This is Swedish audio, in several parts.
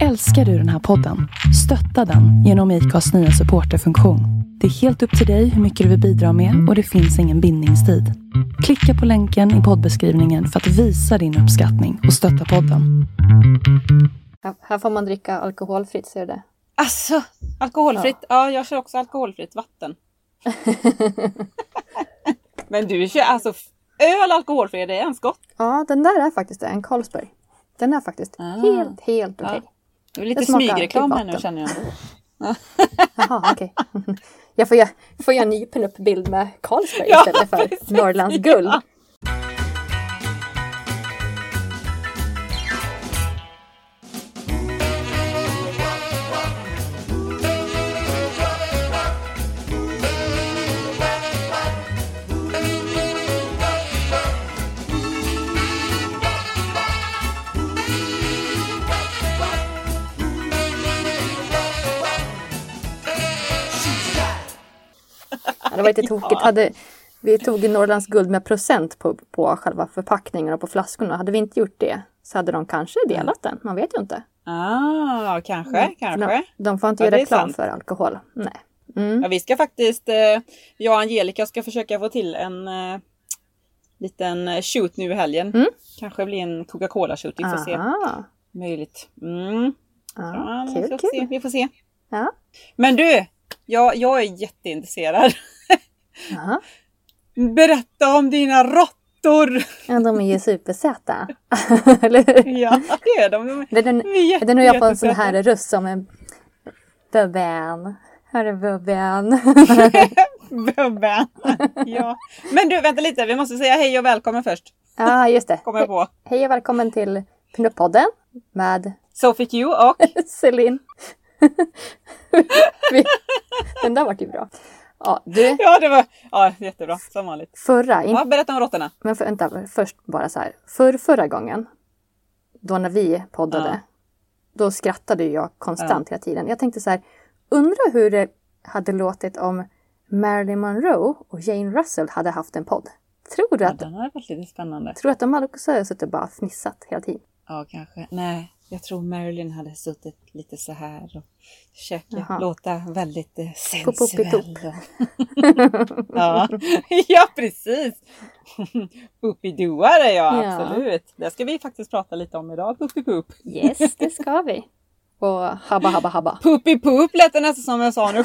Älskar du den här podden? Stötta den genom IKAs nya supporterfunktion. Det är helt upp till dig hur mycket du vill bidra med och det finns ingen bindningstid. Klicka på länken i poddbeskrivningen för att visa din uppskattning och stötta podden. Här, här får man dricka alkoholfritt, ser du det? Alltså, alkoholfritt. Ja. jag kör också alkoholfritt vatten. Men du kör alltså öl alkoholfri, det är ens gott? Ja, den där är faktiskt det, en Carlsberg. Den är faktiskt Ah. helt, helt okej. Ja. Det är lite Det smygreklam typ här nu vatten. känner jag. Jaha, okej. Jag får göra, får göra en ny pinup-bild med Carlsberg Ja, istället för precis. Norrlands guld. Ja. Det var lite tokigt. Hade, vi tog Norrlands guld med procent på, på själva förpackningen och på flaskorna. Hade vi inte gjort det så hade de kanske delat den. Man vet ju inte. Ah, kanske, För kanske. De, de får inte Ja, göra reklam för alkohol. Nej. Mm. Ja, vi ska faktiskt, eh, jag och Angelica ska försöka få till en eh, liten eh, shoot nu i helgen. Mm. Kanske blir en Coca-Cola shoot, vi får se. Aha. Möjligt. Mm. Ja, Ja, vi, kul, får kul. Se, vi får se. Ja. Men du, jag, jag är jätteintresserad. Jaha. Berätta om dina råttor! Ja, de är ju supersöta. Eller hur? Ja, det är de. de är, den, de är det nu jag får en sån här röst som en Bubben. Hörru Bubben. Bubben. ja. Men du, vänta lite. Vi måste säga hej och välkommen först. Ja, just det. Kommer på. Hej och välkommen till Pinup-podden med Sophie Q och... Celine. Den där vart ju bra. Ja, du, Ja, det var ja, jättebra. Som vanligt. förra, in, Ja, berätta om råttorna. men för, vänta, först bara så här. För, förra gången, då när vi poddade, Ja. då skrattade jag konstant hela tiden. Jag tänkte så här, undrar hur det hade låtit om Marilyn Monroe och Jane Russell hade haft en podd. Tror du Ja, att, den har varit lite spännande. tror du att de hade också suttit och bara fnissat hela tiden? Ja, kanske. Nej, jag tror Marilyn hade suttit lite så här och försökt låta väldigt eh, sensuell. ja. ja, precis. Puppidoare, ja, Ja. absolut. Det ska vi faktiskt prata lite om idag. Puppi Poop. Yes, det ska vi. Och habba habba habba. Puppi Poop lät det nästan som jag sa nu.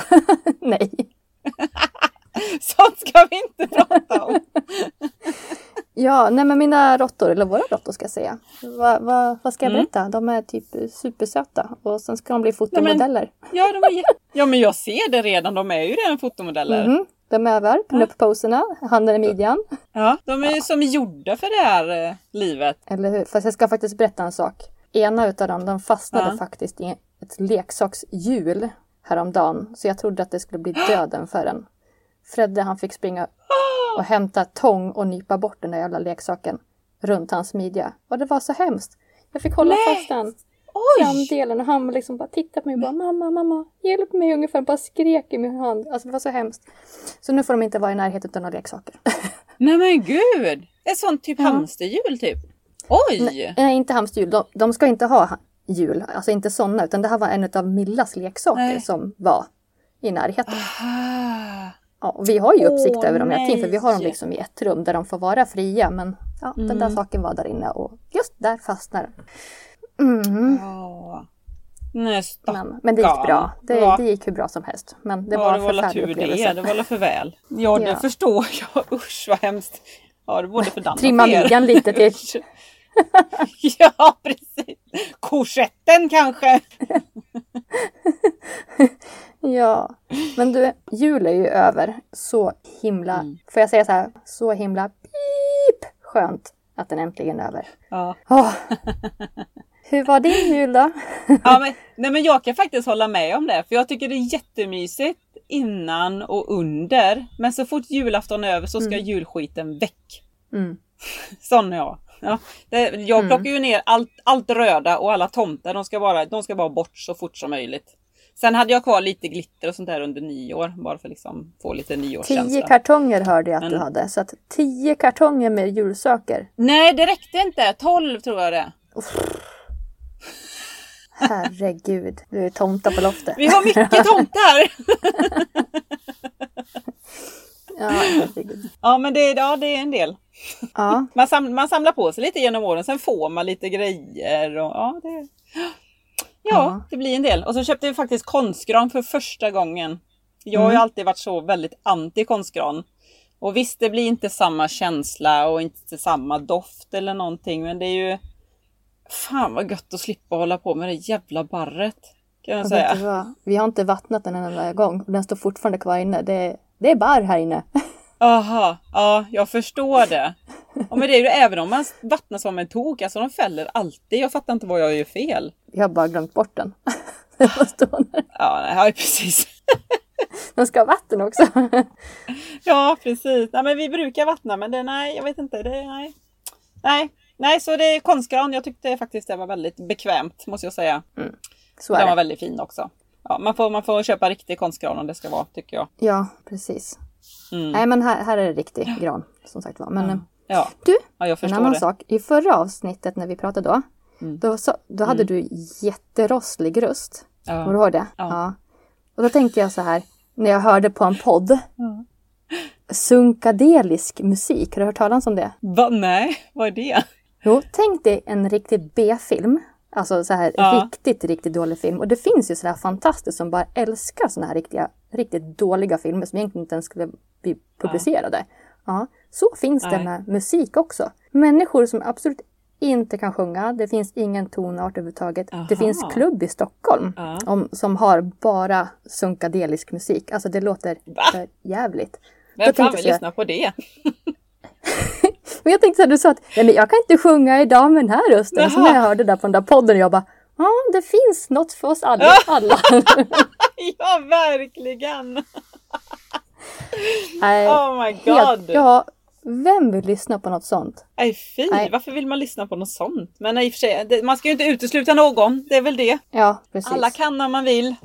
Nej. Sånt ska vi inte prata om. Ja, nej men mina råttor, eller våra råttor ska jag säga. Va, va, vad ska jag Mm. berätta? De är typ supersöta och sen ska de bli fotomodeller. Ja, de är ja, men jag ser det redan. De är ju redan fotomodeller. Mhm. De övar, pinup-poserna, handen i midjan. Ja, de är ju som gjorda för det här eh, livet. Eller hur? Fast jag ska faktiskt berätta en sak. Ena utav dem, de fastnade Ja. faktiskt i ett leksakshjul häromdagen. Så jag trodde att det skulle bli döden för den. Fredde han fick springa och hämta tång och nypa bort den där jävla leksaken runt hans midja. Och det var så hemskt. Jag fick hålla Nej. fast den framdelen och han liksom bara tittade på mig och bara mamma, mamma, hjälp mig ungefär. Bara skrek i min hand. Alltså det var så hemskt. Så nu får de inte vara i närheten av några leksaker. Nej men gud! Ett sånt typ Ja. hamsterhjul typ. Oj! Nej, inte hamsterhjul. De, de ska inte ha ha- hjul. Alltså inte sådana. Utan det här var en av Millas leksaker Nej. som var i närheten. Aha. Ja, vi har ju uppsikt Åh, över dem hela tiden. För vi har dem liksom i ett rum där de får vara fria. Men ja, den där Mm. saken var där inne och just där fastnade den. Mm. Nej stackarn. Men, men det gick bra. Det, Ja. det gick hur bra som helst. Men det ja, var en förfärlig tur det. upplevelse. Det var för väl. Ja, det Ja. förstår jag. Usch vad hemskt. Ja, det Trimma för er. midjan lite till. ja, precis. Korsetten kanske. Ja, men du, jul är ju över. Så himla, Mm. får jag säga så här, så himla pip skönt att den äntligen är över. Ja. Åh. Hur var din jul då? Ja, men, nej, men jag kan faktiskt hålla med om det. För jag tycker det är jättemysigt innan och under. Men så fort julafton är över så ska julskiten väck. Mm. Sån är jag. Ja, det, jag Mm. plockar ju ner allt, allt röda och alla tomtar. De ska, bara, de ska bara bort så fort som möjligt. Sen hade jag kvar lite glitter och sånt där under nyår. Bara för att liksom få lite Tio nyårskänsla. kartonger hörde jag att du Men- hade. Så att tio kartonger med julsaker. Nej, det räckte inte. 12 tror jag det. Herregud, du är tomta på loftet. Vi har mycket tomtar! Ja. Ja men det, ja, det är en del. Ja, Man, sam, man samlar på sig lite genom åren, sen får man lite grejer. Och, ja, det, ja, Ja. det blir en del. Och så köpte vi faktiskt konstgran för första gången. Jag har ju Mm. alltid varit så väldigt anti konstgran. Och visst, det blir inte samma känsla och inte samma doft eller någonting, men det är ju Fan vad gött att slippa hålla på med det jävla barret. Kan jag och säga. Vi har inte vattnat den en enda gång. Den står fortfarande kvar inne. Det, det är barr här inne. Aha, ja jag förstår det. Ja, men det är ju även om man vattnar som en tok, alltså de fäller alltid. Jag fattar inte vad jag gör fel. Vi har bara glömt bort den. Ja, nej, precis. Den ska ha vatten också. Ja, precis. Nej, men vi brukar vattna, men det, nej, jag vet inte. Det, nej. nej, nej, så det är konstgran. Jag tyckte faktiskt det var väldigt bekvämt, måste jag säga. Så Den var väldigt fin också. Ja, man, får, man får köpa riktig konstgran om det ska vara, tycker jag. Ja, precis. Mm. Nej, men här, här är det riktig gran. Som sagt var. Men eh, Ja, du, ja jag en annan det. sak. I förra avsnittet när vi pratade då. Mm. Då, så, då hade du jätterosslig röst. Kommer du Ja. ihåg det? Ja. Och då tänkte jag så här. När jag hörde på en podd. Sunkadelisk musik. Har du hört talas om det? Va? Nej, vad är det? Jo, tänk dig en riktig B-film. Alltså så här Ja. riktigt, riktigt dålig film. Och det finns ju sådär fantastiskt som bara älskar sådana här riktiga, riktigt dåliga filmer som egentligen inte ens skulle bli publicerade. Ja. Så finns det Nej. med musik också. Människor som absolut inte kan sjunga. Det finns ingen tonart överhuvudtaget. Aha. Det finns klubb i Stockholm Ja. om, som har bara sunkadelisk musik. Alltså det låter Va? för jävligt. Vem fan vill lyssna på det? Men jag tänkte så här, du sa att Nej, men jag kan inte sjunga idag med den här rösten. Och så när jag hörde det där på den där podden, jag bara Ja, det finns något för oss alla. alla. ja, verkligen! Nej, Oh my helt, god! ja, vem vill lyssna på något sånt? Nej fy, Nej. varför vill man lyssna på något sånt? Men i och för sig, det, man ska ju inte utesluta någon, det är väl det. Ja, precis. Alla kan när man vill.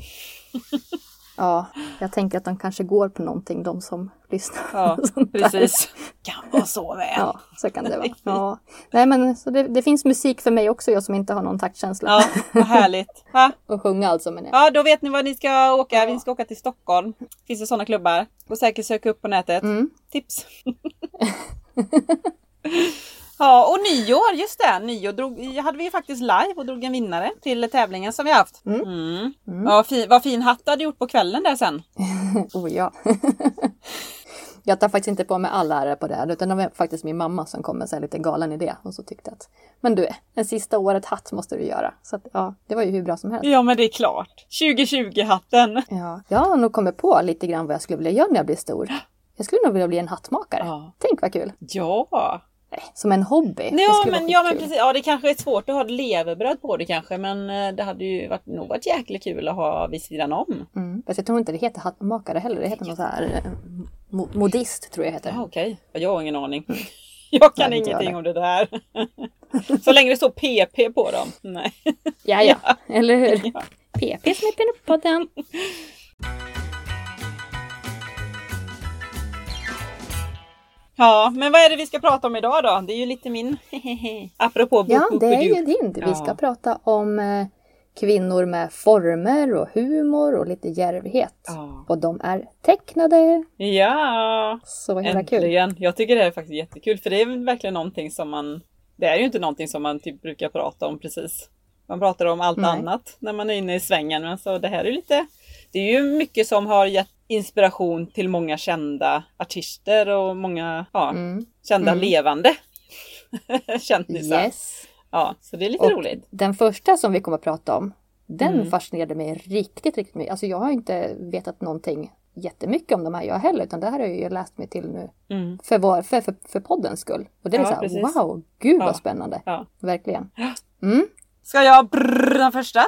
Ja, jag tänker att de kanske går på någonting, de som lyssnar. Ja, precis. Kan vara så väl. Ja, så kan det vara. Ja. Nej, men så det, det finns musik för mig också, jag som inte har någon taktkänsla. Ja, vad härligt. Va? Och sjunga alltså, men jag. Ja, då vet ni var ni ska åka. Vi ska åka till Stockholm. Finns det sådana klubbar? Och säkert söka upp på nätet. Mm. Tips! ja, och nyår, just det. Nyår drog, hade vi faktiskt live och drog en vinnare till tävlingen som vi haft. Mm. Ja, fi, vad fin hatt du hade gjort på kvällen där sen. Oh ja. jag tar faktiskt inte på mig all ära på det här, utan det var faktiskt min mamma som kom med så lite galen idé och så tyckte att men du, en sista året hatt måste du göra. Så att, ja, det var ju hur bra som helst. Ja, men det är klart. 2020-hatten. Ja, jag har nog kommit på lite grann vad jag skulle vilja göra när jag blir stor. Jag skulle nog vilja bli en hattmakare. Ja. Tänk vad kul! Ja. Som en hobby. Det Ja men, ja men precis, ja det kanske är svårt att ha levebröd på det kanske men eh, det hade ju varit, nog varit jäkligt kul att ha vid sidan om. Mm. Fast jag tror inte det heter hattmakare heller. Det heter något så här eh, mo- modist tror jag heter. Ja, Okej, jag har ingen aning. Jag kan Nej, ingenting om det där. Så länge det står PP på dem. Nej. Ja, ja, eller hur? Ja. PP som är Pinup-podden. Ja, men vad är det vi ska prata om idag då? Det är ju lite min apropå Ja, det är ju din. Vi Ja. ska prata om eh, kvinnor med former och humor och lite djärvhet. Ja. Och de är tecknade. Ja, Så himla kul. äntligen. Jag tycker det är faktiskt jättekul för det är verkligen någonting som man Det är ju inte någonting som man typ brukar prata om precis. Man pratar om allt Nej. annat när man är inne i svängen men så det här är lite Det är ju mycket som har gett inspiration till många kända artister och många ja, Mm. kända Mm. levande kändisar. Yes. Ja, så det är lite Och roligt. den första som vi kommer att prata om, den Mm. fascinerade mig riktigt, riktigt mycket. Alltså jag har inte vetat någonting jättemycket om de här jag heller, utan det här har jag ju läst mig till nu Mm. för, vår, för, för, för poddens skull. Och det är Ja, så här, precis. wow, gud Ja. vad spännande. Ja. Verkligen. Mm. Ska jag brrr den första?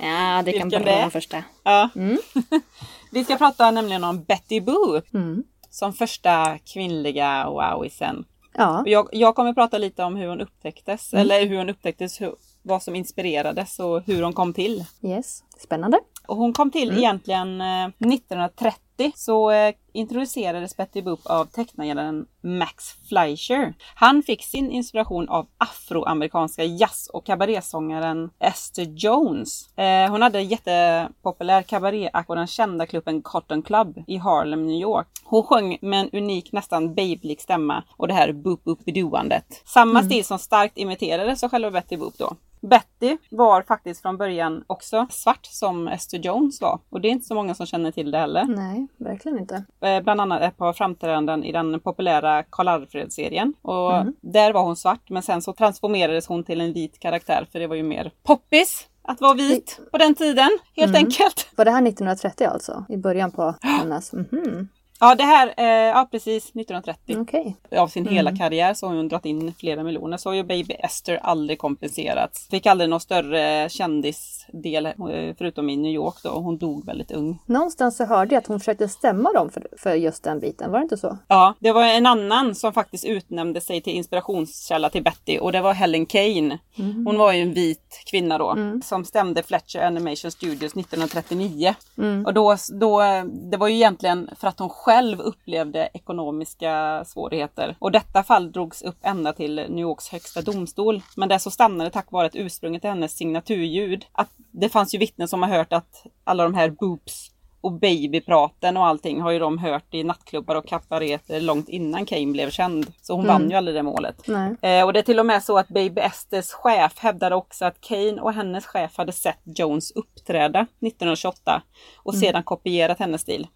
Ja, det Vilken kan är? den första. Ja. Mm. Vi ska prata nämligen om Betty Boo Mm. som första kvinnliga wowisen. Ja. Jag, jag kommer prata lite om hur hon upptäcktes, Mm. eller hur hon upptäcktes, hur, vad som inspirerades och hur hon kom till. Yes. Spännande. Och hon kom till Mm. egentligen eh, 1930 1930 så eh, introducerades Betty Boop av tecknaren Max Fleischer. Han fick sin inspiration av afroamerikanska jazz och kabarésångaren Esther Jones. Eh, hon hade jättepopulär kabaréakt på den kända klubben Cotton Club i Harlem, New York. Hon sjöng med en unik, nästan babylik stämma och det här boop boop doandet Samma stil som starkt imiterades av själva Betty Boop då. Betty var faktiskt från början också svart som Esther Jones var. Och det är inte så många som känner till det heller. Nej, verkligen inte. Eh, bland annat ett par framträdanden i den populära Karl Alfred-serien. Och mm. där var hon svart men sen så transformerades hon till en vit karaktär för det var ju mer poppis att vara vit på den tiden helt mm. enkelt. Var det här 1930 alltså? I början på hennes... Mm -hmm. Ja, det här, eh, ja precis 1930. Okay. Av sin mm. hela karriär så har hon dragit in flera miljoner. Så har ju Baby Esther aldrig kompenserats. Fick aldrig någon större kändisdel eh, förutom i New York då. Hon dog väldigt ung. Någonstans så hörde jag att hon försökte stämma dem för, för just den biten. Var det inte så? Ja, det var en annan som faktiskt utnämnde sig till inspirationskälla till Betty och det var Helen Kane. Mm. Hon var ju en vit kvinna då mm. som stämde Fletcher Animation Studios 1939. Mm. Och då, då, det var ju egentligen för att hon själv upplevde ekonomiska svårigheter. Och detta fall drogs upp ända till New Yorks högsta domstol. Men det så stannade tack vare att ursprunget till hennes signaturljud. Att det fanns ju vittnen som har hört att alla de här boops och babypraten och allting har ju de hört i nattklubbar och kabareter långt innan Kane blev känd. Så hon mm. vann ju aldrig det målet. Eh, och det är till och med så att Baby Esters chef hävdade också att Kane och hennes chef hade sett Jones uppträda 1928 och mm. sedan kopierat hennes stil.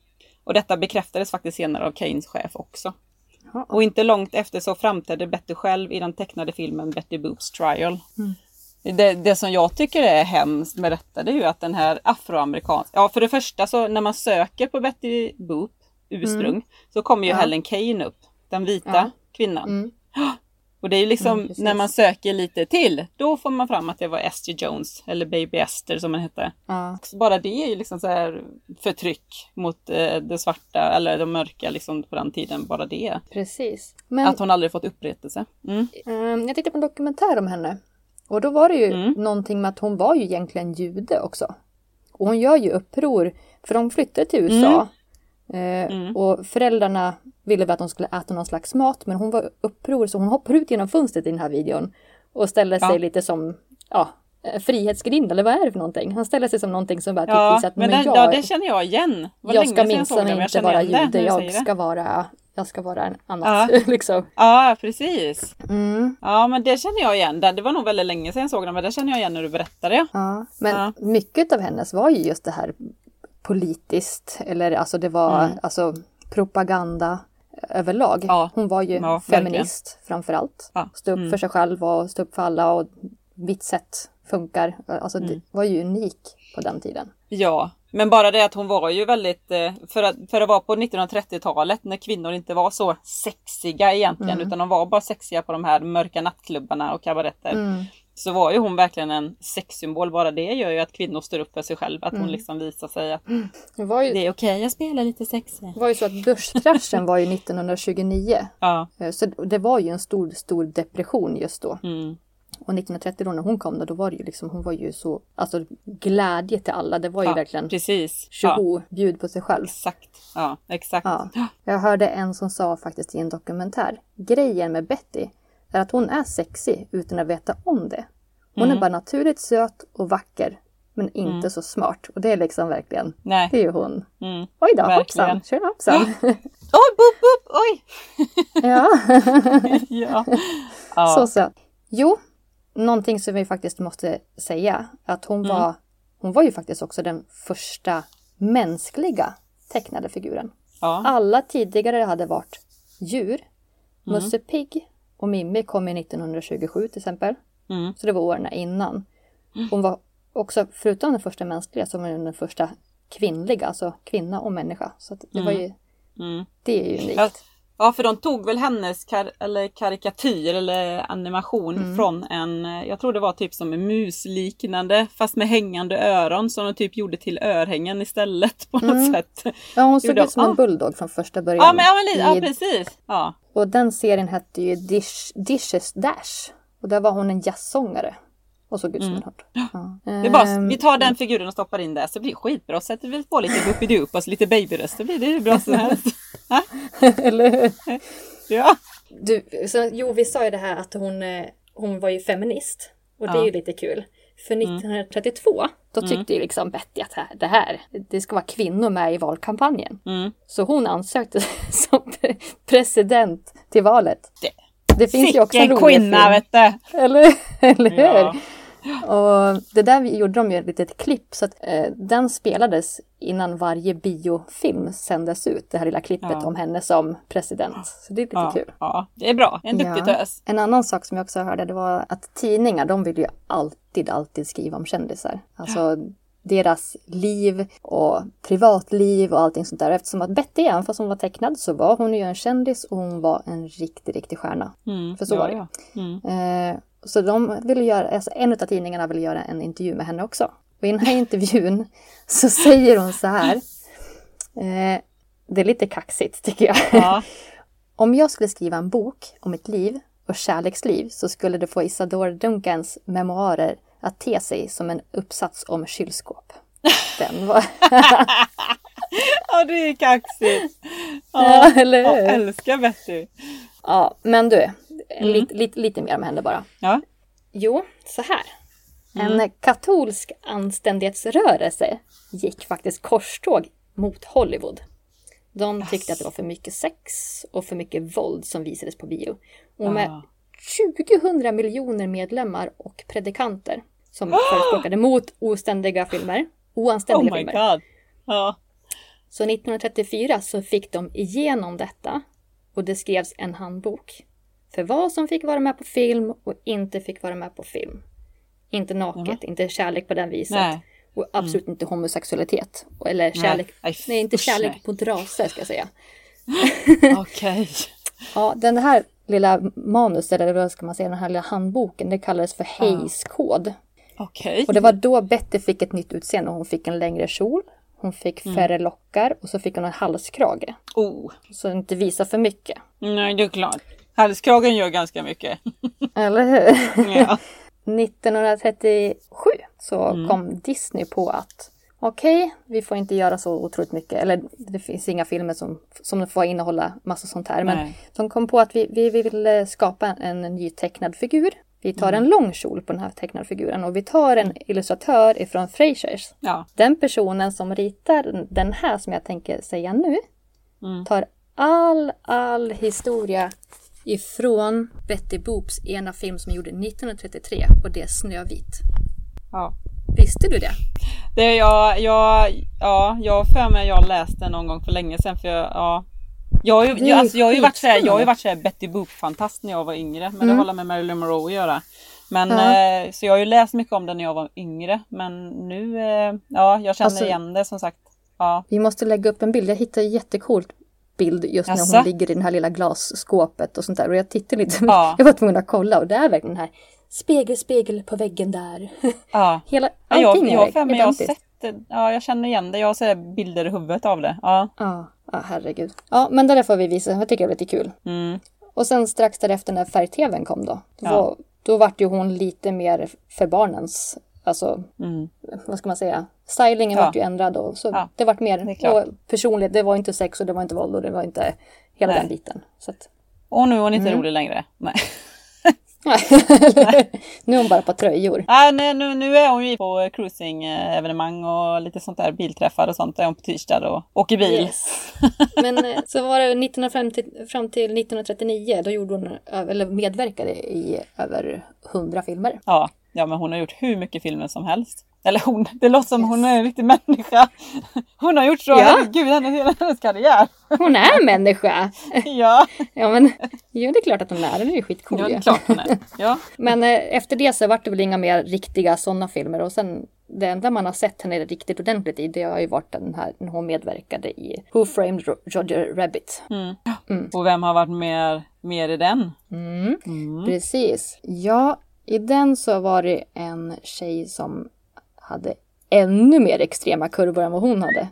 Och detta bekräftades faktiskt senare av Keynes chef också. Ja. Och inte långt efter så framträdde Betty själv i den tecknade filmen Betty Boops Trial. Mm. Det, det, som jag tycker är hemskt med detta det är ju att den här afroamerikanska, ja för det första så när man söker på Betty Boop ursprung mm. så kommer ju ja. Helen Kane upp, den vita ja. kvinnan. Mm. Och det är ju liksom mm, när man söker lite till, då får man fram att det var Esther Jones eller Baby Esther som hon hette. Ja. Bara det är ju liksom så här förtryck mot eh, det svarta eller de mörka liksom på den tiden, bara det. Precis. Men, att hon aldrig fått upprättelse. Mm. Um, jag tittade på en dokumentär om henne och då var det ju mm. någonting med att hon var ju egentligen jude också. Och hon gör ju uppror, för de flyttade till USA. Mm. Eh, mm. Och föräldrarna ville väl att de skulle äta någon slags mat men hon var uppror så hon hoppar ut genom fönstret i den här videon. Och ställer sig ja. lite som ja, frihetsgrind eller vad är det för någonting? Han ställer sig som någonting som bara ja, typ att men, men jag, ja det känner jag igen. Var jag ska minsann inte vara jude, jag ska vara jag ska vara en annat. Ja, liksom. ja precis. Mm. Ja men det känner jag igen. Det var nog väldigt länge sedan jag såg den men det känner jag igen när du berättade. Ja, men ja. mycket av hennes var ju just det här politiskt eller alltså det var mm. alltså propaganda överlag. Ja. Hon var ju ja, feminist framförallt. Ja. Stå upp mm. för sig själv och stå upp för alla och mitt sätt funkar. Alltså mm. det var ju unik på den tiden. Ja, men bara det att hon var ju väldigt, eh, för att, för att vara på 1930-talet när kvinnor inte var så sexiga egentligen mm. utan de var bara sexiga på de här mörka nattklubbarna och kabaretter. Mm så var ju hon verkligen en sexsymbol. Bara det gör ju att kvinnor står upp för sig själv. Att mm. hon liksom visar sig att mm. det, det, är okej, okay, jag spelar lite sexig. Det var ju så att börskraschen var ju 1929. Ja. Eh, så det var ju en stor, stor depression just då. Mm. Och 1930 då när hon kom då, då var det ju liksom, hon var ju så, alltså glädje till alla. Det var ju ja, verkligen precis. tjoho, ja. bjud på sig själv. Exakt. Ja, exakt. Ja. Jag hörde en som sa faktiskt i en dokumentär, grejen med Betty är att hon är sexig utan att veta om det. Hon mm. är bara naturligt söt och vacker men inte mm. så smart. Och det är liksom verkligen, Nej. det är ju hon. Mm. Oj då, verkligen. hoppsan, tjena hoppsan. Oj, boop, boop, oj! ja. ja. ja. Så söt. Jo, någonting som vi faktiskt måste säga, att hon mm. var, hon var ju faktiskt också den första mänskliga tecknade figuren. Ja. Alla tidigare hade varit djur. Mm. Musse Pigg och Mimmi kom i 1927 till exempel. Mm. Så det var åren innan. Hon var också, förutom den första mänskliga, så var hon den första kvinnliga, alltså kvinna och människa. Så det mm. var ju, mm. det är ju unikt. Ja, för de tog väl hennes kar eller karikatyr eller animation mm. från en, jag tror det var typ som en musliknande fast med hängande öron som de typ gjorde till örhängen istället på något mm. sätt. Ja, hon såg ut som ah. en bulldog från första början. Ja, men, ja, men, ja precis. Ja. Och den serien hette ju Dish, Dishes Dash. Och där var hon en jazzsångare. och såg ut som Mm. en hund. Bara, Ehm, vi tar den figuren och stoppar in där så blir det skitbra. Sätter vi på lite Whoopidoop och lite babyröst så blir det hur bra som helst. Eller hur? Ja. Du, så, jo, vi sa ju det här att hon, eh, hon var ju feminist. Och det Ja. är ju lite kul. För 1932, då tyckte ju liksom Betty att det här, det ska vara kvinnor med i valkampanjen. Mm. Så hon ansökte som pre- president till valet. Det- Det finns ju också en rolig kvinna film. vet du! Eller, eller hur? Ja. Och det där gjorde de ju ett litet klipp så att eh, den spelades innan varje biofilm sändes ut. Det här lilla klippet Ja. om henne som president. Så det är lite Ja, kul. ja, det är bra. En duktig Ja. tös. En annan sak som jag också hörde det var att tidningar de vill ju alltid, alltid skriva om kändisar. Alltså deras liv och privatliv och allting sånt där. Eftersom att Betty, även fast hon var tecknad, så var hon ju en kändis och hon var en riktig, riktig stjärna. Mm. För så ja, var det. ja. Mm. Eh, så de ville göra, alltså en av tidningarna ville göra en intervju med henne också. Och i den här intervjun så säger hon så här. Eh, det är lite kaxigt tycker jag. Ja. Om jag skulle skriva en bok om mitt liv och kärleksliv så skulle det få Isadora Duncans memoarer att te sig som en uppsats om kylskåp. Den var... ja, det är kaxigt. ja, eller Jag hur? älskar Betty. Ja, men du, Mm. lite, lite, lite mer om henne bara. Ja. Jo, så här. Mm. En katolsk anständighetsrörelse gick faktiskt korståg mot Hollywood. De tyckte att det var för mycket sex och för mycket våld som visades på bio. Och med Ah. 20 miljoner medlemmar och predikanter som förespråkade mot oständiga filmer, oanständiga Oh my filmer. god. Ja. Så 1934 så fick de igenom detta och det skrevs en handbok för vad som fick vara med på film och inte fick vara med på film. Inte naket, inte kärlek på den viset. Nej. Mm. Och absolut inte homosexualitet. Eller kärlek, nej, Nej, inte kärlek nej. mot raser ska jag säga. Okej. Ja, den här lilla manus, eller vad ska man säga, den här lilla handboken, det kallades för Hayes kod. Okej. Och det var då Betty fick ett nytt utseende. Hon fick en längre kjol, hon fick Mm. färre lockar och så fick hon en halskrage. Oh. Så inte visa för mycket. Nej, det är klart. Halskragen gör ganska mycket. Eller hur? Ja. 1937 så Mm. kom Disney på att okej, vi får inte göra så otroligt mycket. Eller det finns inga filmer som, som får innehålla massa sånt här. Men Nej. de kom på att vi, vi vill eh, skapa en, ny tecknad figur. Vi tar Mm. en lång kjol på den här tecknade figuren och vi tar en illustratör ifrån Frasers. Ja. Den personen som ritar den här som jag tänker säga nu Mm. tar all, all historia ifrån Betty Boops ena film som gjorde 1933 och det är Snövit. ja. Visste du det? Det jag, jag, ja, jag för mig jag läste någon gång för länge sedan för jag, ja. Jag har ju, jag, alltså, jag har ju varit såhär, jag har ju varit såhär Betty Boop-fantast när jag var yngre. Men Mm. det håller med Marilyn Monroe att göra. Men Ja. eh, så jag har ju läst mycket om det när jag var yngre. Men nu, eh, ja jag känner Alltså- igen det som sagt. Ja. Vi måste lägga upp en bild. Jag hittade jättecoolt bild just när hon ligger i det här lilla glasskåpet och sånt där. Och jag tittade lite, Ja. jag var tvungen att kolla och det är verkligen den här spegel, spegel på väggen där. ja. Hela, Ja, jag, allting jag har är för mig jag har identiskt. sett. Ja, jag känner igen det. Jag har här bilder i huvudet av det. Ja. Ja, ja, herregud. Ja, men det där får vi visa. Jag tycker det är lite kul. Mm. Och sen strax därefter när färg-tvn kom då. Då, Ja. var, då vart ju hon lite mer för barnens, alltså Mm. vad ska man säga, stylingen Ja. vart ju ändrad och så Ja, det vart det mer och personligt. Det var inte sex och det var inte våld och det var inte hela Nej. den biten. Så att, Och nu är hon inte Mm. rolig längre. Nej. nu är hon bara på tröjor. Nej, nej, nu, nu är hon ju på cruising-evenemang och lite sånt där bilträffar och sånt. Där är hon på tisdag och åker bil. Yes. Men eh, så var det 1950 fram till 1939, då gjorde hon, eller medverkade i över 100 filmer. Ja, ja, men hon har gjort hur mycket filmer som helst. Eller hon, det låter som hon är en riktig människa. Hon har gjort så, Ja. herregud, hennes, hela hennes karriär. Hon är en människa! Ja, Ja men, jo det är klart att hon är, det är ju skitcool ja det är klart hon är. Ja, Men eh, efter det så vart det väl inga mer riktiga sådana filmer och sen det enda man har sett henne riktigt ordentligt i det har ju varit den här när hon medverkade i Who Framed Ro- Roger Rabbit. och vem har varit mer, mer i den? Mm. Mm. Precis. Ja, i den så var det en tjej som hade ännu mer extrema kurvor än vad hon hade.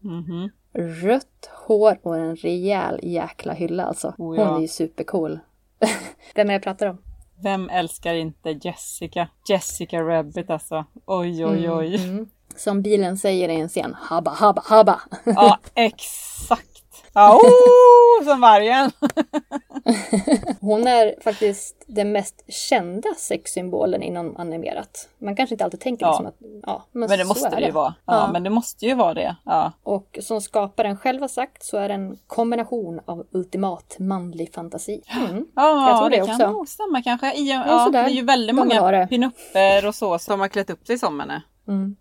Mhm. Rött hår och en rejäl jäkla hylla alltså. Oh, ja. Hon är ju supercool. Vem är det jag pratar om? Vem älskar inte Jessica? Jessica Rabbit alltså. Oj, oj, oj. Mm. Som bilen säger i en scen, habba, habba, habba. Ja, exakt. Oh, som vargen. Hon är faktiskt den mest kända sexsymbolen inom animerat. Man kanske inte alltid tänker Ja. liksom att, ja, men, Men det måste det ju vara. Ja, Ja. men det måste ju vara det. Ja. Och som skaparen själv har sagt så är det en kombination av ultimat manlig fantasi. Mm. Ja, Jag tror det, det kan också. nog stämma kanske. I, ja, Ja, det är ju väldigt många pinupper och så som har klätt upp sig som henne. Mm.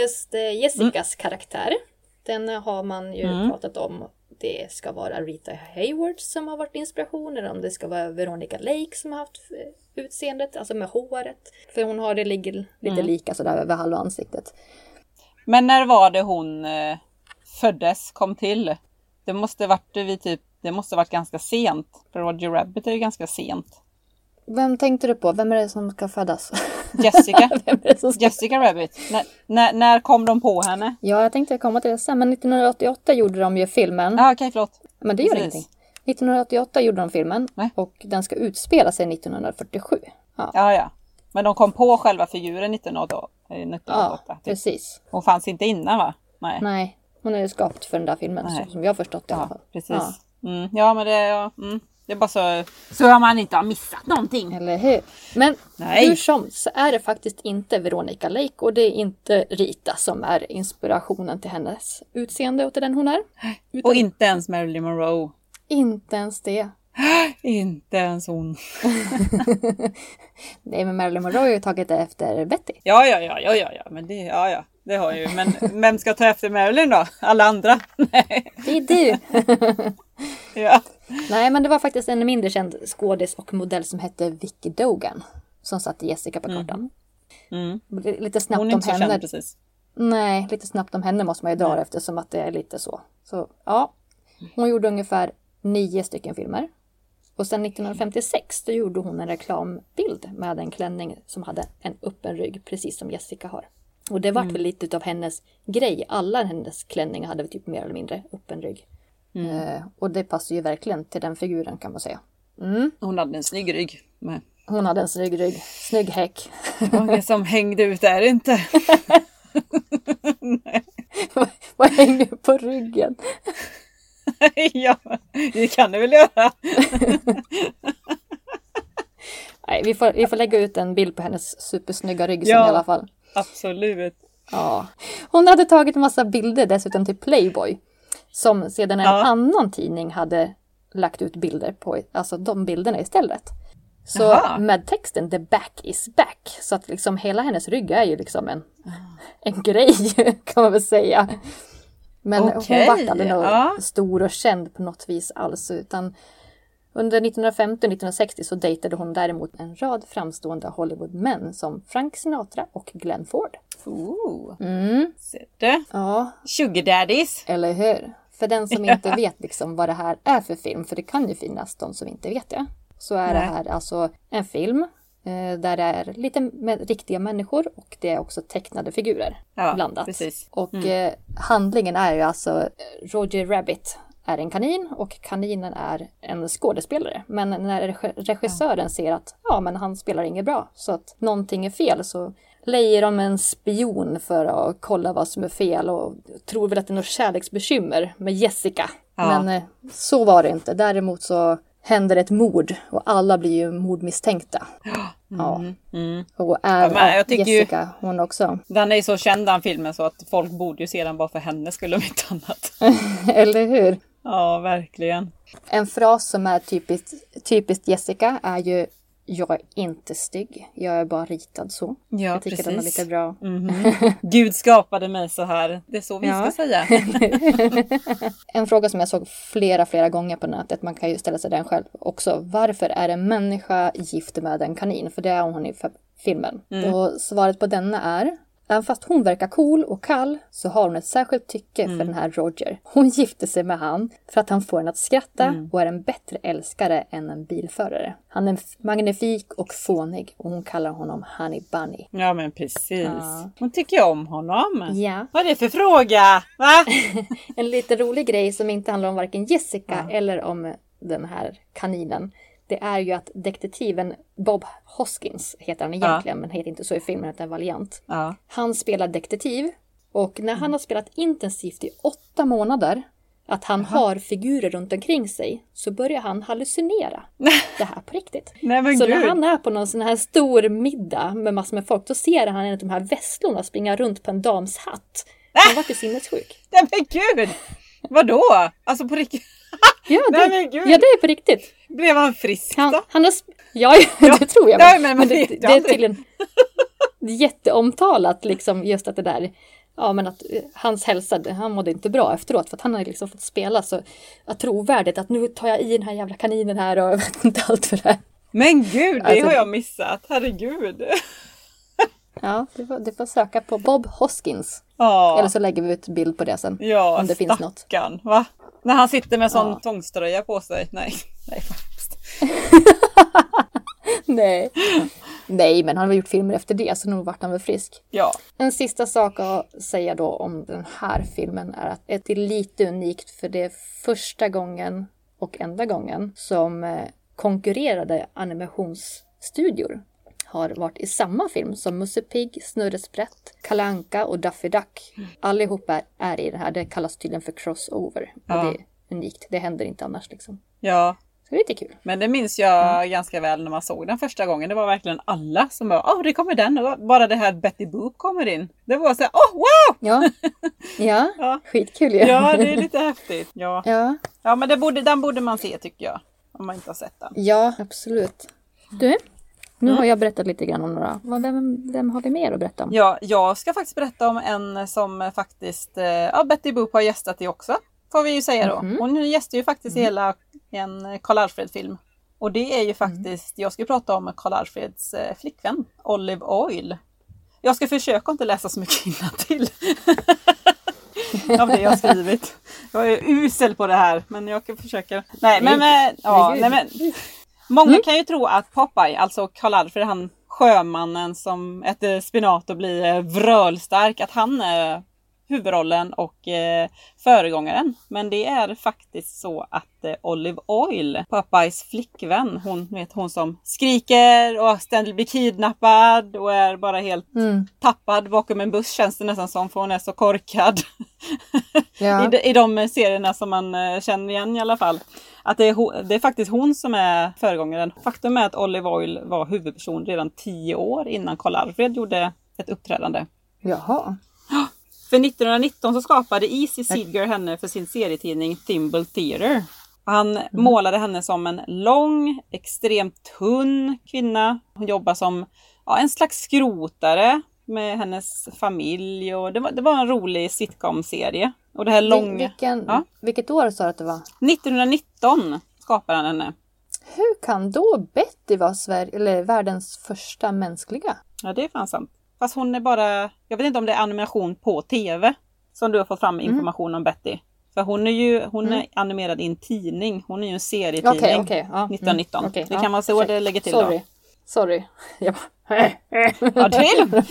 Just eh, Jessicas karaktär, den har man ju Mm. pratat om. Det ska vara Rita Hayward som har varit inspiration eller om det ska vara Veronica Lake som har haft eh, utseendet, alltså med håret. För hon har det ligger lite Mm. lika sådär över halva ansiktet. Men när var det hon eh, föddes, kom till? Det måste varit vid typ, det måste varit ganska sent. För Roger Rabbit är ju ganska sent. Vem tänkte du på? Vem är det som ska födas? Jessica. Jessica Rabbit. När, när, när kom de på henne? Ja, jag tänkte komma till det sen, men 1988 gjorde de ju filmen. Ja, okej, förlåt. Men det gör Precis. ingenting. 1988 gjorde de filmen Nej. och den ska utspela sig 1947. Ja, Ja, ja. Men de kom på själva figuren 1988. eh, ja 1988 typ. precis. Hon fanns inte innan va? Nej. Nej, hon är ju skapt för den där filmen Nej. som jag har förstått det i alla Ja, fall. precis. Ja, Mm, ja, men det, ja, mm, det är bara så... Så man inte har missat någonting. eller hur? Men Nej. hur som så är det faktiskt inte Veronica Lake och det är inte Rita som är inspirationen till hennes utseende och till den hon är. Utan Och inte ens Marilyn Monroe. inte ens det. Inte ens hon. Nej, men Marilyn Monroe har ju tagit det efter Betty. Ja, ja, ja, ja, ja, ja, men det, ja, ja, det har jag ju. Men vem ska ta efter Marilyn då? Alla andra? Nej. Det är du! Ja. Nej, men det var faktiskt en mindre känd skådis och modell som hette Vicky Dogan som satte Jessica på kartan. Mm. Lite snabbt Hon är om inte så henne. känd precis. Nej, lite snabbt om henne måste man ju dra Nej. eftersom att det är lite så. Så ja, hon gjorde ungefär nio stycken filmer. Och sen 1956 då gjorde hon en reklambild med en klänning som hade en öppen rygg, precis som Jessica har. Och det vart väl lite av hennes grej. Alla hennes klänningar hade typ mer eller mindre öppen rygg. Eh, och det passar ju verkligen till den figuren kan man säga. Mm. Hon hade en snygg rygg. Men Hon hade en snygg rygg, snygg häck. många som hängde ut är det inte. Vad hänger på ryggen? ja, det kan du väl göra. Nej, vi får, vi får lägga ut en bild på hennes supersnygga rygg Ja. i alla fall. Absolut. Ja. Hon hade tagit en massa bilder dessutom till Playboy. Som sedan en Ja. annan tidning hade lagt ut bilder på, alltså de bilderna istället. Så Jaha. med texten “The back is back” så att liksom hela hennes rygg är ju liksom en, en grej kan man väl säga. Men Okej, hon var aldrig ja. stor och känd på något vis alls utan under 1950 och 1960 så dejtade hon däremot en rad framstående Hollywoodmän som Frank Sinatra och Glenn Ford. Ooh. Mm. Ser du? Ja, Sugar daddies. eller hur? För den som inte vet liksom vad det här är för film, för det kan ju finnas de som inte vet det. Så är det Nej. här alltså en film eh, där det är lite med riktiga människor och det är också tecknade figurer Ja, blandat. precis. Och eh, handlingen är ju alltså eh, Roger Rabbit är en kanin och kaninen är en skådespelare. Men när reg- regissören ser att ja, men han spelar inget bra så att någonting är fel så lejer de en spion för att kolla vad som är fel och tror väl att det är något kärleksbekymmer med Jessica. Ja. Men eh, så var det inte. Däremot så händer ett mord och alla blir ju mordmisstänkta. Ja. Mm. Och är, Ja, tycker ju- Jessica hon också. Den är ju så känd den filmen så att folk borde ju se den bara för henne skulle om inte annat. Eller hur? Ja, verkligen. En fras som är typiskt, typiskt Jessica är ju Jag är inte stygg, jag är bara ritad så. Ja, jag tycker den är precis. lite bra. Mhm. Gud skapade mig så här. Det är så vi Ja. ska säga. En fråga som jag såg flera, flera gånger på nätet, man kan ju ställa sig den själv också. Varför är en människa gift med en kanin? För det är hon i filmen. Mm. Och svaret på denna är Även fast hon verkar cool och kall så har hon ett särskilt tycke för den här Roger. Hon gifter sig med han för att han får henne att skratta och är en bättre älskare än en bilförare. Han är magnifik och fånig och hon kallar honom Honey Bunny. Ja men precis. Ja. Hon tycker om honom. Ja. Vad är det för fråga? Va? En lite rolig grej som inte handlar om varken Jessica eller om den här kaninen. Det är ju att detektiven Bob Hoskins heter han egentligen, men heter inte så i filmen utan Valiant. Ja. Han spelar detektiv och när han har spelat intensivt i åtta månader att han har figurer runt omkring sig så börjar han hallucinera. Det här på riktigt. Nej så gud. när han är på någon sån här stor middag med massor med folk då ser han en av de här vesslorna springa runt på en dams hatt. Han vart ju sinnessjuk. Nej men gud! Vadå? Alltså på riktigt? Ja, det, Nej, men ja, det är på riktigt. Blev han frisk Han, då? han har... sp- Ja, det tror jag. Nej, men man det, det, är tydligen jätteomtalat liksom just att det där Ja men att eh, hans hälsa, han mådde inte bra efteråt för att han har liksom fått spela så att trovärdigt att nu tar jag i den här jävla kaninen här och jag vet inte allt för det här. Men gud, det Alltså- har jag missat. Herregud. Ja, du får, du får söka på Bob Hoskins. Ja, Eller så lägger vi ut bild på det sen. ja om det finns något. Va? När han sitter med sån Ja. tvångströja på sig. Nej, nej. Nej. Nej, men han har gjort filmer efter det så nog vart han väl frisk. Ja. En sista sak att säga då om den här filmen är att det är lite unikt för det är första gången och enda gången som eh, konkurrerade animationsstudior har varit i samma film som Musse Pigg, Snurre Sprätt, Kalle Anka och Daffy Duck. Allihopa är, i det här. Det kallas tydligen för crossover. Och Ja. det är unikt. Det händer inte annars liksom. Ja, Så det är lite kul. men det minns jag Mm. ganska väl när man såg den första gången. Det var verkligen alla som bara åh det kommer den och bara det här Betty Boop kommer in. Det var så här, åh wow! Ja, ja. Ja. skitkul ju. Ja, det är lite häftigt. Ja, ja. ja men det borde, den borde man se tycker jag. Om man inte har sett den. Ja, absolut. Du, nu Mm. har jag berättat lite grann om några. Vem, vem har vi mer att berätta om? Ja, jag ska faktiskt berätta om en som faktiskt, eh, ja Betty Boop har gästat i också. Får vi ju säga då. Mhm. Hon gästar ju faktiskt i hela en Karl Alfred-film. Och det är ju faktiskt, jag ska prata om Karl Alfreds eh, flickvän, Olive Oil. Jag ska försöka inte läsa så mycket till av det jag har skrivit. Jag är usel på det här, men jag kan försöka. Nej, men, men, ja, nej, men Många kan ju tro att Popeye, alltså Karl Alfred, han sjömannen som äter spenat och blir eh, vrölstark, att han är huvudrollen och eh, föregångaren. Men det är faktiskt så att eh, Olive Oil, Popeyes flickvän, hon, vet, hon som skriker och ständigt blir kidnappad och är bara helt Mm. tappad bakom en buss känns det nästan som för hon är så korkad. Ja. I, de, I de serierna som man eh, känner igen i alla fall. Att det är, det är faktiskt hon som är föregångaren. Faktum är att Olive Oil var huvudperson redan tio år innan Karl Alfred gjorde ett uppträdande. Jaha. För 1919 så skapade E.C. Seeger henne för sin serietidning Thimble Theatre. Han målade henne som en lång, extremt tunn kvinna. Hon jobbar som ja, en slags skrotare med hennes familj och det var, det var en rolig sitcom-serie. Och det här långa... Vilken, Ja. Vilket år sa du att det var? 1919 skapade han henne. Hur kan då Betty vara Sverige, eller världens första mänskliga? Ja, det är fan sant. Fast hon är bara... Jag vet inte om det är animation på TV som du har fått fram information om Betty. För hon är ju hon är animerad i en tidning. Hon är ju en serietidning. Okej, okej. ja. Mm, 1919. okej, det ja, kan vara så ursäkta. det lägger till Sorry. då. Sorry. Jag, bara, Ja, det är lugnt.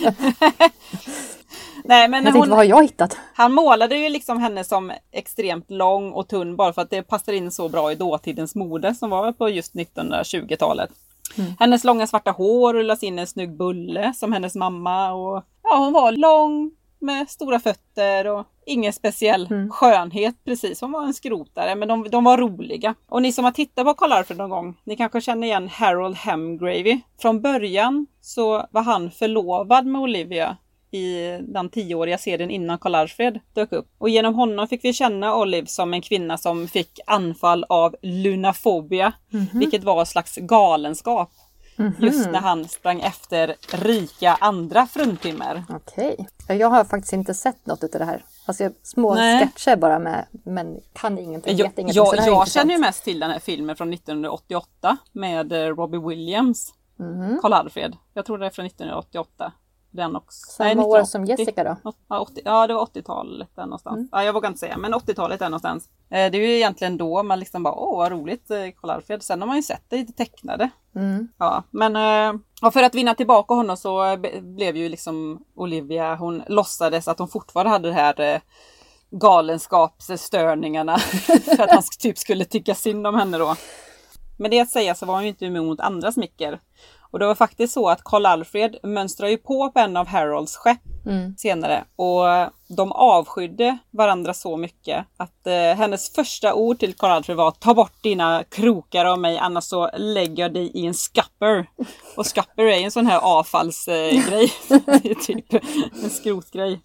Nej, men jag tänkte, hon, vad har jag hittat? han målade ju liksom henne som extremt lång och tunn bara för att det passar in så bra i dåtidens mode som var på just 1920-talet. Mm. Hennes långa svarta hår rullas in i en snygg bulle som hennes mamma och ja, hon var lång med stora fötter och ingen speciell Mm. skönhet precis. Hon var en skrotare men de, de var roliga. Och ni som har tittat på Karl Alfred någon gång, ni kanske känner igen Harold Hemgravy. Från början så var han förlovad med Olivia i den tioåriga serien innan Karl Alfred dök upp. Och genom honom fick vi känna Olive som en kvinna som fick anfall av lunafobia, vilket var en slags galenskap. Just när han sprang efter rika andra fruntimmer. Okej. Jag har faktiskt inte sett något av det här. Alltså jag- små Nej. sketcher bara med, men kan ingenting. Jag, ingenting. jag, jag känner ju mest till den här filmen från 1988 med eh, Robbie Williams. Mhm. Karl Alfred. Jag tror det är från 1988. Den också. Samma Nej, år som 1980. Jessica då? Ja, 80, ja det var 80-talet där någonstans. Mm. Ja, jag vågar inte säga, men 80-talet där någonstans. Eh, Det är ju egentligen då man liksom bara, åh vad roligt, eh, Karl-Alfred. Sen har man ju sett det i det tecknade. Mm. Ja, men eh, och för att vinna tillbaka honom så blev ju liksom Olivia, hon låtsades att hon fortfarande hade det här galenskapsstörningarna. för att han typ skulle tycka synd om henne då. Med det att säga så var hon ju inte emot andra smicker. Och det var faktiskt så att Karl-Alfred mönstrade ju på på en av Harolds skepp. Mm. senare. Och de avskydde varandra så mycket att eh, hennes första ord till Karl-Alfred var Ta bort dina krokar av mig annars så lägger jag dig i en skapper. Och skapper är en sån här avfallsgrej. Eh, typ en skrotgrej.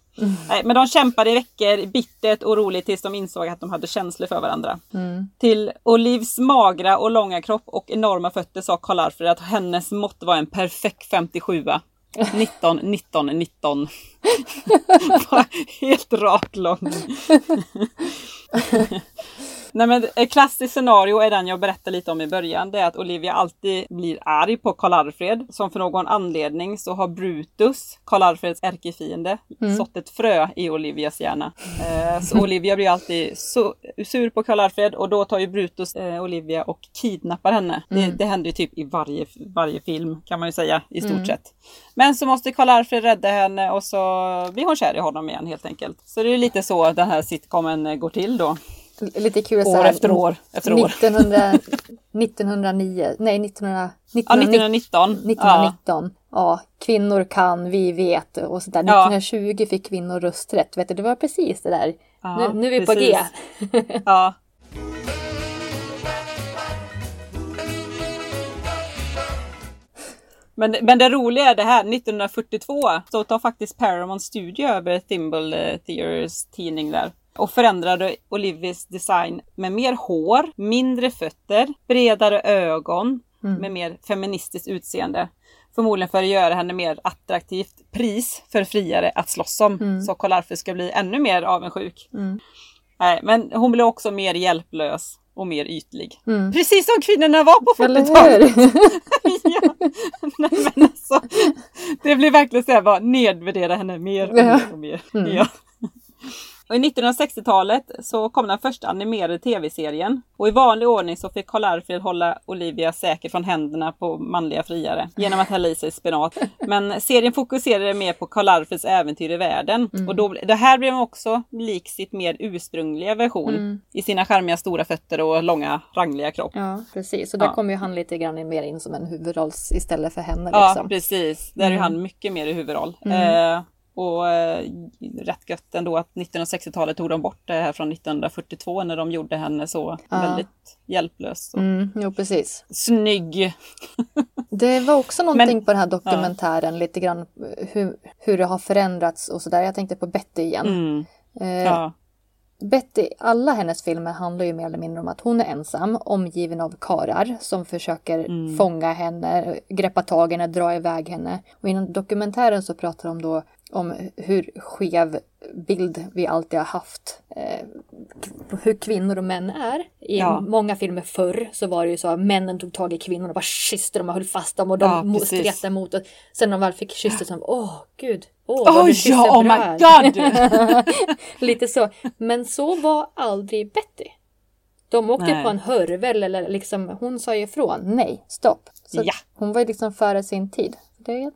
Nej, men de kämpade i veckor bittert och roligt tills de insåg att de hade känslor för varandra. Mm. Till Olivs magra och långa kropp och enorma fötter sa Karl-Alfred att hennes mått var en perfekt 57 19, 19, 19. Bara Helt rak lång. Nej men ett klassiskt scenario är den jag berättade lite om i början. Det är att Olivia alltid blir arg på Karl-Alfred. Som för någon anledning så har Brutus, Karl-Alfreds ärkefiende, sått ett frö i Olivias hjärna. Eh, så Olivia blir alltid så, sur på Karl-Alfred och då tar ju Brutus eh, Olivia och kidnappar henne. Det, det händer ju typ i varje, varje film kan man ju säga i stort sett. Men så måste Karl-Alfred rädda henne och så blir hon kär i honom igen helt enkelt. Så det är lite så den här sitcomen eh, går till då. Lite kul År här, efter år efter år. 1900, 1909, nej 1900, Ja, 1919. 1919. 1919. Ja. kvinnor kan, vi vet och sådär. Ja. 1920 fick kvinnor rösträtt. Vet du, det var precis det där. Ja, nu, nu är vi på G. precis. Ja. Men, men det roliga är det här, 1942 så tar faktiskt Paramount Studio över Thimble eh, Theaters tidning där och förändrade Olivias design med mer hår, mindre fötter, bredare ögon med mer feministiskt utseende. Förmodligen för att göra henne mer attraktivt pris för friare att slåss om. Så Karl-Alfred ska bli ännu mer avundsjuk. Mm. Nej, men hon blir också mer hjälplös och mer ytlig. Mm. Precis som kvinnorna var på Eller 40-talet. hur? ja. Nej, men alltså, det blir verkligen så här, bara nedvärdera henne mer och mer och mer. Mm. Ja. Och I 1960-talet så kom den första animerade tv-serien. Och i vanlig ordning så fick Karl-Alfred hålla Olivia säker från händerna på manliga friare genom att hälla i sig spenat. Men serien fokuserade mer på Karl-Alfreds äventyr i världen. Och då, det här blev också lik sitt mer ursprungliga version i sina charmiga stora fötter och långa rangliga kropp. Ja, precis. Och där Ja. kommer ju han lite grann mer in som en huvudrolls istället för henne. Ja, Liksom. precis. Där är Mm. han mycket mer i huvudroll. Eh, och eh, rätt gött ändå att 1960-talet tog de bort det här från 1942 när de gjorde henne så Ja. väldigt hjälplös och Mm, jo, precis. snygg. Det var också någonting Men- på den här dokumentären, lite grann hur, hur det har förändrats och sådär. Jag tänkte på Betty igen. Mm. Eh, Ja. Betty, alla hennes filmer handlar ju mer eller mindre om att hon är ensam, omgiven av karar som försöker Mm. fånga henne, greppa tag i henne, dra iväg henne. Och inom dokumentären så pratar de då om hur skev bild vi alltid har haft. Eh, hur kvinnor och män är. I Ja. många filmer förr så var det ju så att männen tog tag i kvinnorna och bara kysste dem och höll fast dem och de Ja, stretade emot. Och sen när de väl fick kyssta så åh gud, åh Oh, kysser ja, oh my här." god! Lite så. Men så var aldrig Betty. De åkte Nej. på en hörvel eller liksom, hon sa ju ifrån. Nej, stopp. Så Ja. Hon var ju liksom före sin tid. Det,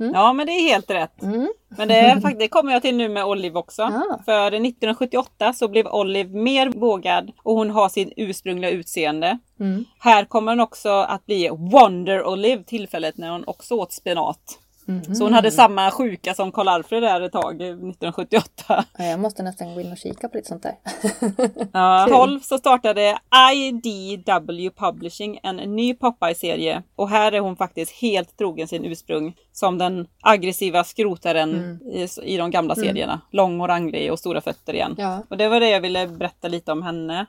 Mm. Ja, men det är helt rätt. Mm. Men det, är, det kommer jag till nu med Olive också. Ah. För 1978 så blev Olive mer vågad och hon har sin ursprungliga utseende. Mm. Här kommer hon också att bli Wonder Olive tillfället när hon också åt spenat. Mhm. Så hon hade samma sjuka som Karl-Alfred där ett tag, eh, 1978. Ja, Jag måste nästan gå in och kika på lite sånt där. Ja. Kul. 12 så startade IDW Publishing en ny Popeye-serie. Och här är hon faktiskt helt trogen sin ursprung som den aggressiva skrotaren i, i de gamla serierna. Lång och ranglig och stora fötter igen. Ja. Och det var det jag ville berätta lite om henne.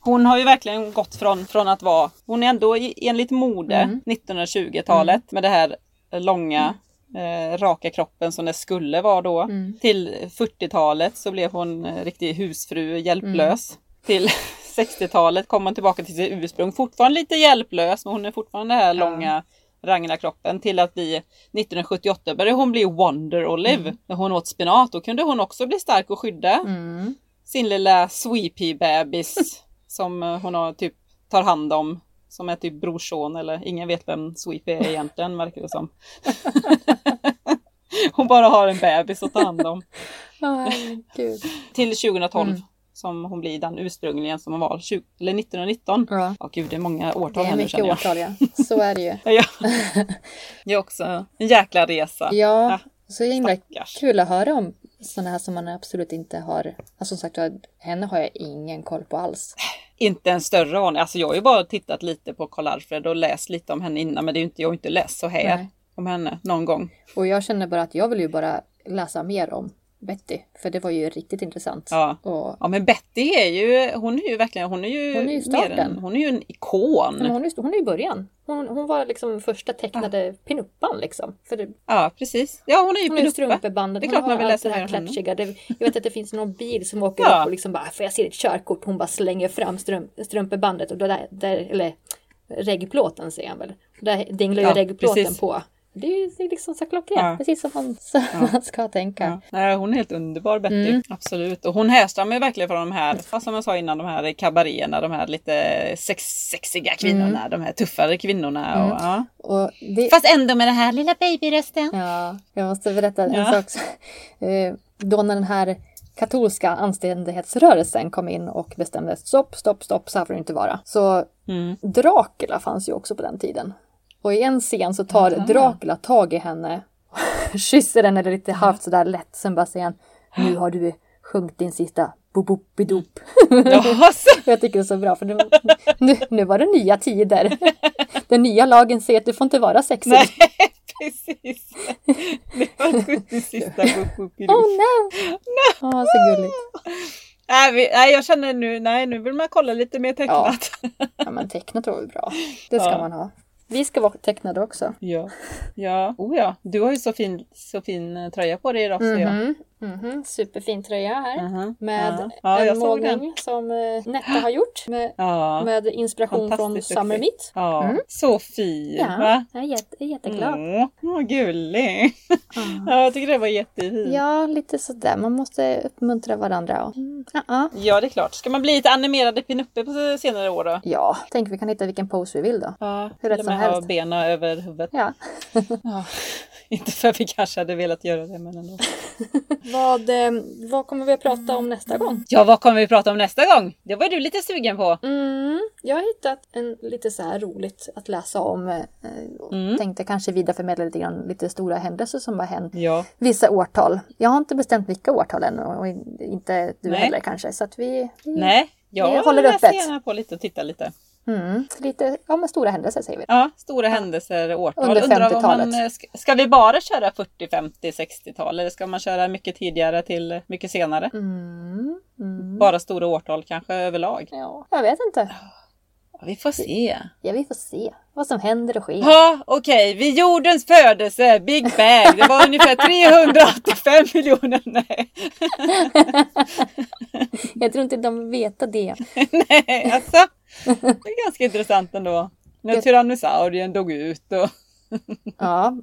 Hon har ju verkligen gått från, från att vara, hon är ändå enligt mode 1920-talet med det här långa eh, raka kroppen som det skulle vara då. Till 40-talet så blev hon eh, riktig husfru, hjälplös. Till 60-talet kom hon tillbaka till sitt ursprung, fortfarande lite hjälplös men hon är fortfarande det här långa Ragnar-kroppen till att bli 1978 började hon bli Wonder Olive. När hon åt spenat då kunde hon också bli stark och skydda Mm. sin lilla sweepy bebis som eh, hon har typ tar hand om. Som är typ brorson eller ingen vet vem Sweepy är egentligen verkar det som. hon bara har en bebis att ta hand om. Ja, herregud. Till 2012 Mm. som hon blir den ursprungligen som hon var. 20, eller 1919. Ja. Ja gud det är många Det årtal är här nu mycket känner jag. årtal ja. Så är det ju. Ja. Det är också en jäkla resa. Ja, Ah, så himla kul att höra om sådana här som man absolut inte har. Alltså som sagt henne har jag ingen koll på alls. Inte en större aning. Alltså jag har ju bara tittat lite på Karl Alfred och läst lite om henne innan. Men det är inte, jag har inte läst så här Nej. om henne någon gång. Och jag känner bara att jag vill ju bara läsa mer om Betty. För det var ju riktigt intressant. Ja. Och, Ja men Betty är ju, hon är ju verkligen, hon är ju, Hon är ju starten. än, hon är ju en ikon. men hon, är, hon är i början. Hon, hon var liksom första tecknade pinuppan liksom. Det, Ja precis. Ja hon är ju hon är pinuppa. strumpebandet. Det är klart hon man vill läsa mer om henne. jag vet att det finns någon bil som åker Ja. upp och liksom bara, får jag se ditt körkort? Hon bara slänger fram strump, strumpebandet och då där, där eller reggplåten säger han väl. Där dinglar ju Ja, reggplåten på. Det är liksom så klockrent, Ja. precis som man, som man ska tänka. Ja. Nej, hon är helt underbar Betty. Mm. Absolut. Och hon härstammar verkligen från de här, som jag sa innan, de här kabaréerna, de här lite sex, sexiga kvinnorna, de här tuffare kvinnorna. Och, ja. Och det, Fast ändå med den här lilla babyrösten. Ja, jag måste berätta en Ja. sak. Eh, Då när den här katolska anständighetsrörelsen kom in och bestämde stopp, stopp, stopp, så här får det inte vara. Så Mm. Dracula fanns ju också på den tiden. Och i en scen så tar Aha. Dracula tag i henne, kysser henne lite halvt sådär lätt, sen bara säger han Nu har du sjungit din sista boboppidop. Jaha, så. Jag tycker det är så bra för nu, nu, nu var det nya tider. Den nya lagen säger att du får inte vara sexig. Nej, precis. Det var 70 sista Oh no! Åh, så gulligt. Nej, vi, nej, jag känner nu, nej, nu vill man kolla lite mer tecknat. Ja men tecknat var väl bra. Det ska Ja. man ha. Vi ska vara tecknade också. Ja, ja. Oh, ja. Du har ju så fin, så fin eh, tröja på dig idag. ser jag. Mhm, mhm. Superfin tröja här. Mhm. Med ja. Ja, en målning som eh, Netta har gjort. Med, Ja. med inspiration från Summer. Meet. Ja, Mm. så fin. Ja, Va? jag är, jätte, jätteglad. Åh, vad gullig. Ja. Ja, jag tycker det var jättefint. Ja. Lite sådär. Man måste uppmuntra varandra. Och... Mm, ja, det är klart. Ska man bli lite animerade pinupper på senare år då? ja, tänk vi kan hitta vilken pose vi vill då. Ja, Hur rätt som med ha helst. benen över huvudet. Ja. Ja. Inte för att vi kanske hade velat göra det, men ändå. Vad, eh, vad kommer vi att prata om nästa gång? Ja, vad kommer vi prata om nästa gång? Det var du lite sugen på. Mm, jag har hittat en lite så här roligt att läsa om. Eh, Mm. Tänkte kanske vidareförmedla lite grann lite stora händelser som har hänt. Ja, Vissa årtal. Jag har inte bestämt vilka årtal än och inte du Nej. heller kanske. Så att vi, vi nej. Jag Vi håller läser öppet. gärna på lite och tittar lite. Mm, lite, ja men stora händelser säger vi. Ja, stora händelser, årtal. Under Undrar om 50-talet. man, eh, ska, ska vi bara köra 40, 50, 60-tal eller ska man köra mycket tidigare till mycket senare? Mm, mm. Bara stora årtal kanske överlag? Ja, jag vet inte. Ja, vi får se. Ja, vi får se vad som händer och sker. Ja, okej. Vid jordens födelse, Big Bang, det var ungefär 385 miljoner. Nej, Jag tror inte de vet det. nej, alltså. Det är ganska intressant ändå. När Tyrannosaurien dog ut och Ja,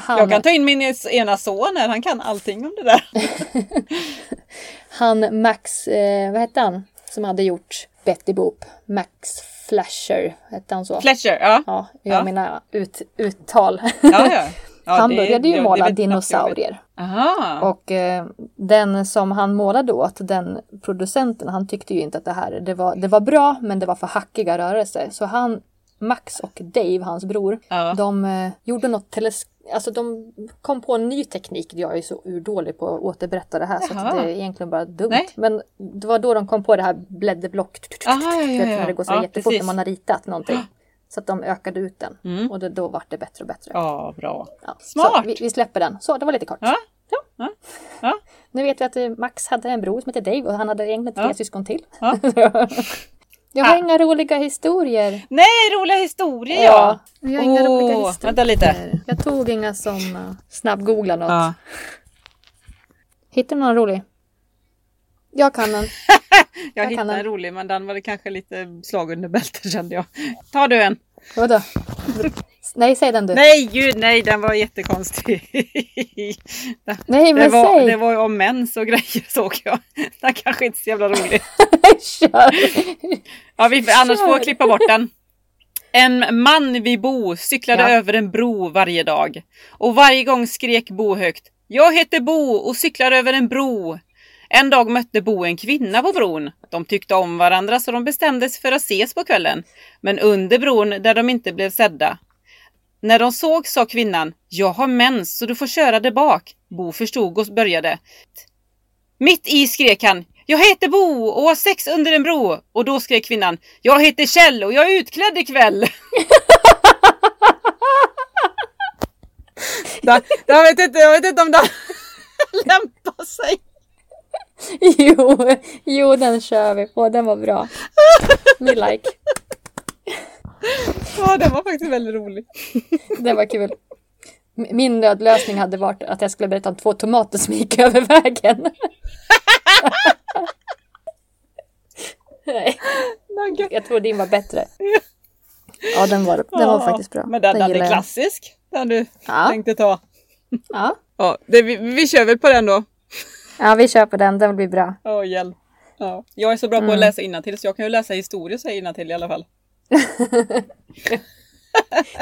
han, jag kan ta in min ena son här, han kan allting om det där. han Max, eh, vad hette han? Som hade gjort Betty Boop. Max Flasher, hette han så? Fletcher, ja. Ja, jag Ja. menar ut, uttal. ja, ja. ja han det- började ju det- måla dinosaurier. Aha. Och eh, den som han målade åt, den producenten, han tyckte ju inte att det här, det var, det var bra men det var för hackiga rörelser. Så han, Max och Dave, hans bror, Ja. de eh, gjorde något teleskop, alltså de kom på en ny teknik. Jag är så urdålig på att återberätta det här så Jaha. att det är egentligen bara dumt. Nej. Men det var då de kom på det här blädderblock. När det går så Ja, jättefort precis. när man har ritat någonting. Så att de ökade ut den. Mm. Och det, då vart det bättre och bättre. Ja, bra. Ja, Smart. Vi, vi släpper den. Så, det var lite kort. Ja. Ja. Ja. Nu vet vi att eh, Max hade en bror som hette Dave och han hade egentligen tre Ja. syskon till. Ja. Jag har Ah. inga roliga historier. Nej, roliga historier ja! jag har inga Åh, roliga historier. vänta lite. Jag tog inga som uh, snabbgooglar något. Ja. Hittar du någon rolig? Jag kan en. Jag, kan hittade en. rolig men den var det kanske lite slag under bältet kände jag. Tar du en? Vadå? Nej, säg den du. Nej, gud nej, den var jättekonstig. Nej, men det, var, säg. det var ju om mens och grejer såg jag. Den kanske inte är så jävla rolig. Kör. Ja, vi, annars får jag klippa bort den. En man vid Bo cyklade Ja. över en bro varje dag. Och varje gång skrek Bo högt. Jag heter Bo och cyklar över en bro. En dag mötte Bo en kvinna på bron. De tyckte om varandra så de bestämde sig för att ses på kvällen. Men under bron där de inte blev sedda. När de såg sa kvinnan, jag har mens så du får köra där bak. Bo förstod och började. Mitt i skrek han, jag heter Bo och har sex under en bro. Och då skrek kvinnan, jag heter Kjell och jag är utklädd ikväll. Jag, vet inte, jag vet inte om det lämpar sig. Jo, jo, den kör vi på. Den var bra. Me like. Ja, den var faktiskt väldigt rolig. Den var kul. Min nödlösning hade varit att jag skulle berätta om två tomater som gick över vägen. Nej, jag tror din var bättre. Ja, den var, den var faktiskt bra. Men den, den gillar är klassisk. Den du Ja. tänkte ta. Ja. Ja, det, vi, vi kör väl på den då. Ja, vi kör på den. Den blir bra. Åh, hjälp. Ja. Jag är så bra på Mm. att läsa innantill så jag kan ju läsa historia säga innantill i alla fall.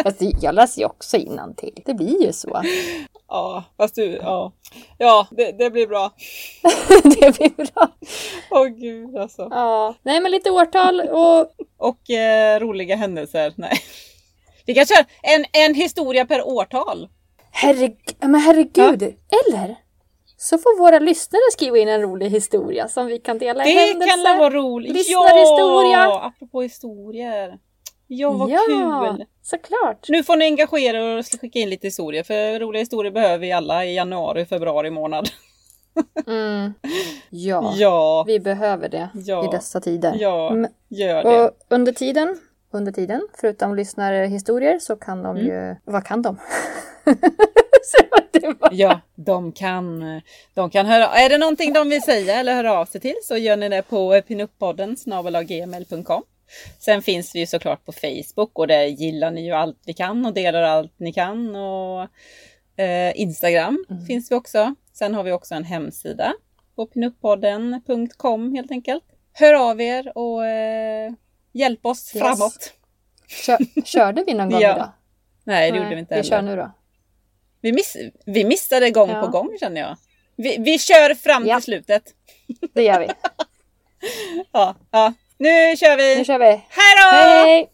Fast jag läser ju också till. Det blir ju så. Ja, fast du, ja. Ja, det, det blir bra. Det blir bra. Åh gud alltså. Ja. Nej, men lite årtal och Och eh, roliga händelser. Nej. Vi kan köra en, en historia per årtal. Herreg men herregud. Eller så får våra lyssnare skriva in en rolig historia som vi kan dela. Det Händelse. kan väl vara roligt. Ja, apropå historier. Ja, vad ja, kul. såklart. Nu får ni engagera er och skicka in lite historier. För roliga historier behöver vi alla i januari, februari månad. Mm. Ja, Ja, vi behöver det Ja. i dessa tider. ja, Mm. gör det. Och under tiden, under tiden, förutom lyssnarhistorier så kan de Mm. ju... Vad kan de? Ja, de kan, de kan höra. Är det någonting de vill säga eller höra av sig till så gör ni det på pinuppodden. Sen finns vi ju såklart på Facebook och där gillar ni ju allt vi kan och delar allt ni kan. Och eh, Instagram Mm. finns vi också. Sen har vi också en hemsida på pinuppodden.com helt enkelt. Hör av er och eh, hjälp oss Yes. framåt. Kör, körde vi någon gång Ja. idag? Nej, det gjorde vi inte Vi heller. kör nu då. Vi, miss, vi missade gång Ja. på gång känner jag. Vi, vi kör fram Ja. till slutet. Det gör vi. Ja, ja. Nu kör vi! Nu kör vi. Hej då! Hej!